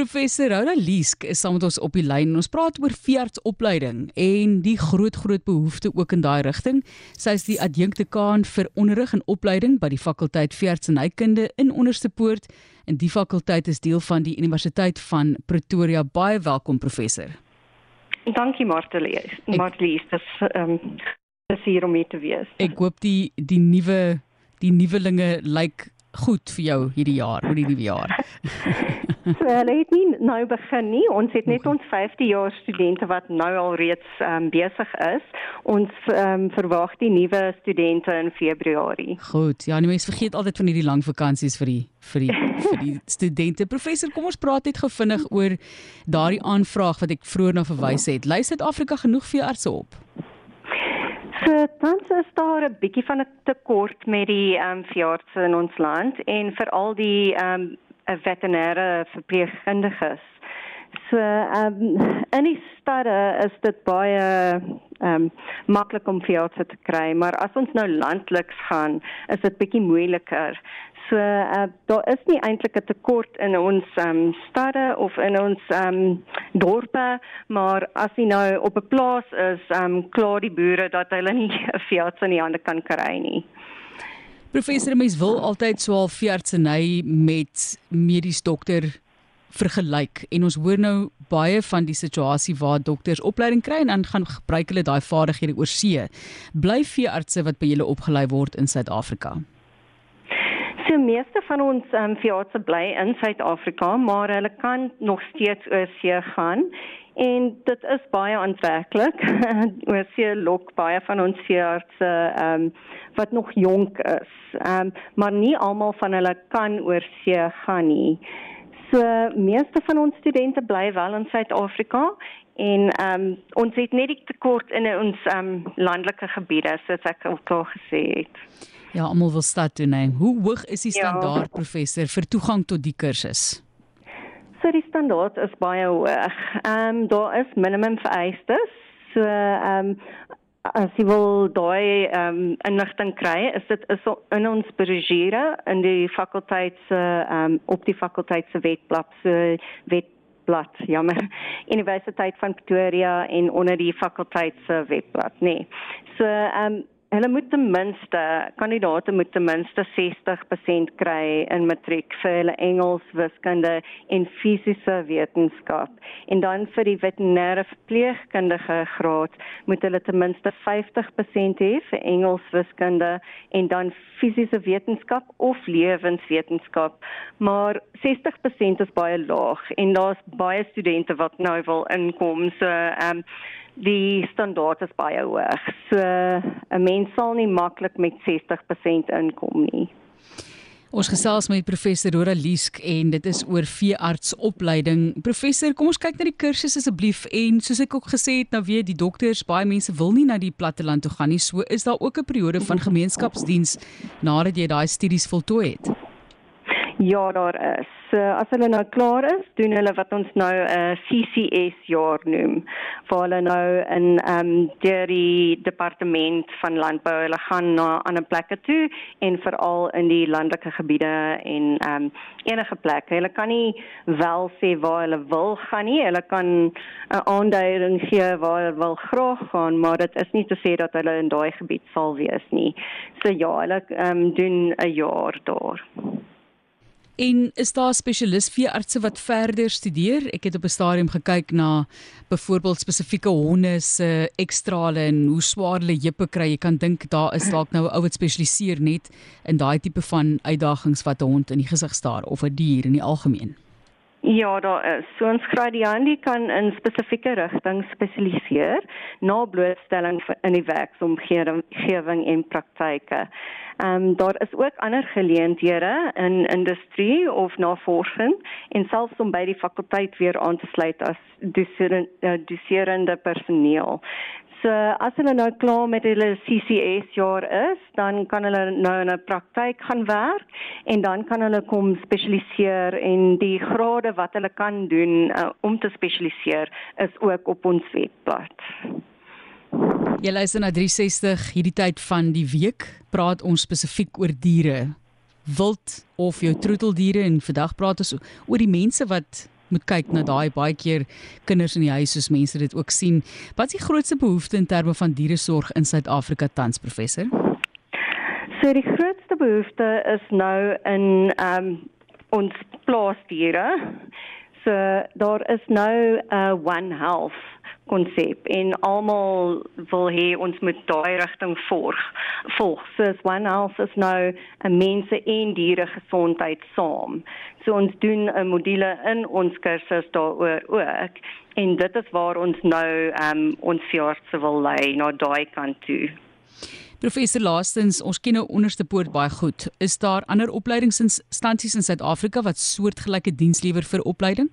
Professor Rhoda Liesk is saam met ons op die lyn. Ons praat oor veeartsopleiding en die groot groot behoefte ook in daai rigting. Sy is die adjunktekaan vir onderrig en opleiding by die fakulteit veeartsenykunde in Onderstepoort en die fakulteit is deel van die Universiteit van Pretoria. Baie welkom professor. Dankie Martelie. Martelie, dit is ehm um, is hier om te wees. Ek hoop die die nuwe die nuwelinge lyk like goed vir jou hierdie jaar, oor hierdie jaar? so, hulle het nie nou begin nie. Ons het net okay. ons 5de jaar studente wat nou al reeds um, besig is. Ons um, verwag die nuwe studente in Februarie. Goed. Ja, nee, mense vergeet altyd van hierdie lang vakansies vir die vir die vir die studente. Professor, kom ons praat net gou vinnig oor daardie aanvraag wat ek vroeër na verwys het. Lei Suid-Afrika genoeg vir artse op? So tans is daar 'n bietjie van 'n tekort met die ehm um, veeartse in ons land en veral die ehm um, veterinêre verpleegkundiges. So ehm um, in die stede is dit baie ehm um, maklik om veeartse te kry, maar as ons nou landliks gaan, is dit bietjie moeiliker. So uh, daar is nie eintlik 'n tekort in ons um, stade of in ons um, dorpe, maar as jy nou op 'n plaas is, um, klaar die boere dat hulle nie 'n veearts in die hande kan kry nie. Professor mens wil altyd so al veeartseny met medies dokter vergelyk en ons hoor nou baie van die situasie waar dokters opleiding kry en dan gaan gebruik hulle daai vaardighede oor see. Bly veeartse wat by julle opgelei word in Suid-Afrika. So meeste van ons um, veeartse bly in Suid-Afrika, maar hulle kan nog steeds oorsee gaan en dit is baie aantreklik. oorsee lok baie van ons veeartse um, wat nog jonk is. Um, maar nie almal van hulle kan oorsee gaan nie. So meeste van ons studente bly wel in Suid-Afrika en um, ons het net die tekort in ons um, landelike gebiede soos ek al gesê het. Ja, almal wil stad toe neem. Hoe hoog is die ja. standaard ja. professor vir toegang tot die kursus? So die standaard is baie hoog. Ehm um, daar is minimum vereistes. So ehm um, as jy wil daai ehm um, inligting kry, is dit is in ons brosjure in die fakulteit se ehm um, op die fakulteit se webblad se webblad, jammer. Universiteit van Pretoria en onder die fakulteit se webblad, nê. Nee. So ehm um, Hulle moet ten minste kandidaate moet ten minste 60% kry in matriek vir hulle Engels, wiskunde en fisiese wetenskap. En dan vir die veterinêre verpleegkundige graad moet hulle ten minste 50% hê vir Engels, wiskunde en dan fisiese wetenskap of lewenswetenskap. Maar 60% is baie laag en daar's baie studente wat nou wil inkom. So ehm um, die standaard is baie hoog. So 'n mens sal nie maklik met 60% inkom nie. Ons gesels met professor Rora Liesk en dit is oor veeartsopleiding. Professor, kom ons kyk na die kursus asseblief en soos ek ook gesê het, nou weet die dokters, baie mense wil nie na die platteland toe gaan nie. So is daar ook 'n periode van gemeenskapsdiens nadat jy daai studies voltooi het. Ja, daar is. So, as hulle nou klaar is, doen hulle wat ons nou 'n uh, CCS jaar noem. Waar hulle nou in ehm um, die departement van landbou, hulle gaan na ander plekke toe en veral in die landelike gebiede en ehm um, enige plekke. Hulle kan nie wel sê waar hulle wil gaan nie. Hulle kan 'n aanduiding gee waar hulle wil graag gaan, maar dit is nie te sê dat hulle in daai gebied sal wees nie. So ja, hulle ehm um, doen 'n jaar daar. En is daar spesialis veeartse wat verder studeer? Ek het op 'n stadium gekyk na byvoorbeeld spesifieke honde se ekstrale en hoe swaar hulle heupe kry. Jy kan dink daar is dalk nou 'n ou wat spesialiseer net in daai tipe van uitdagings wat 'n hond in die gesig staar of 'n dier in die algemeen. Ja, daar is. So ons gradiandi kan in spesifieke rigtings spesialiseer na blootstelling in die werksomgewing en praktyke. Ehm um, daar is ook ander geleenthede in industrie of navorsing en selfs om by die fakulteit weer aan te sluit as eh, doserende personeel. So as hulle nou klaar met hulle CCS jaar is, dan kan hulle nou in 'n praktyk gaan werk en dan kan hulle kom spesialiseer en die grade wat hulle kan doen uh, om te spesialiseer is ook op ons webblad. Jy luister na 360 hierdie tyd van die week praat ons spesifiek oor diere wild of jou troeteldiere en vandag praat ons oor die mense wat moet kyk na daai baie keer kinders in die huis soos mense dit ook sien. Wat is die grootste behoefte in terme van dieresorg in Suid-Afrika tans professor? So die grootste behoefte is nou in ehm um, ons plaasdiere. So daar is nou 'n uh, One Health konsep en almal wil hê ons moet daai rigting volg. Volg. So One Health is nou 'n mense en diere gesondheid saam. So ons doen 'n module in ons kursus daaroor ook en dit is waar ons nou um, ons veeartse wil lei na daai kant toe. Professor Laastens, ons ken nou onderste poort baie goed. Is daar ander opleidingsinstansies in Suid-Afrika wat soortgelyke diens lewer vir opleiding?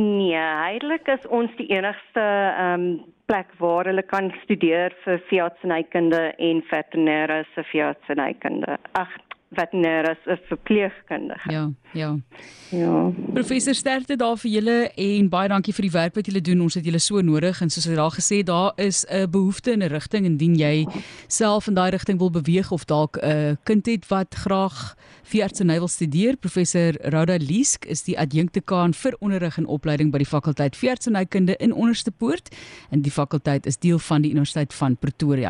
Nee, eintlik is ons die enigste ehm um, plek waar hulle kan studeer vir veeartsenykunde en veterinêre se veeartsenykunde. Ag, veterinêre is verpleegkundige. Ja, ja. Ja. Professor sterkte daar vir julle en baie dankie vir die werk wat julle doen. Ons het julle so nodig en soos jy daar gesê, daar is 'n behoefte in 'n rigting indien jy self in daai rigting wil beweeg of dalk 'n kind het wat graag veeartseny wil studeer. Professor Rhoda Liesk is die adjunktekaan vir onderrig en opleiding by die fakulteit veeartsenykunde in Onderste Poort en die fakulteit is deel van die Universiteit van Pretoria.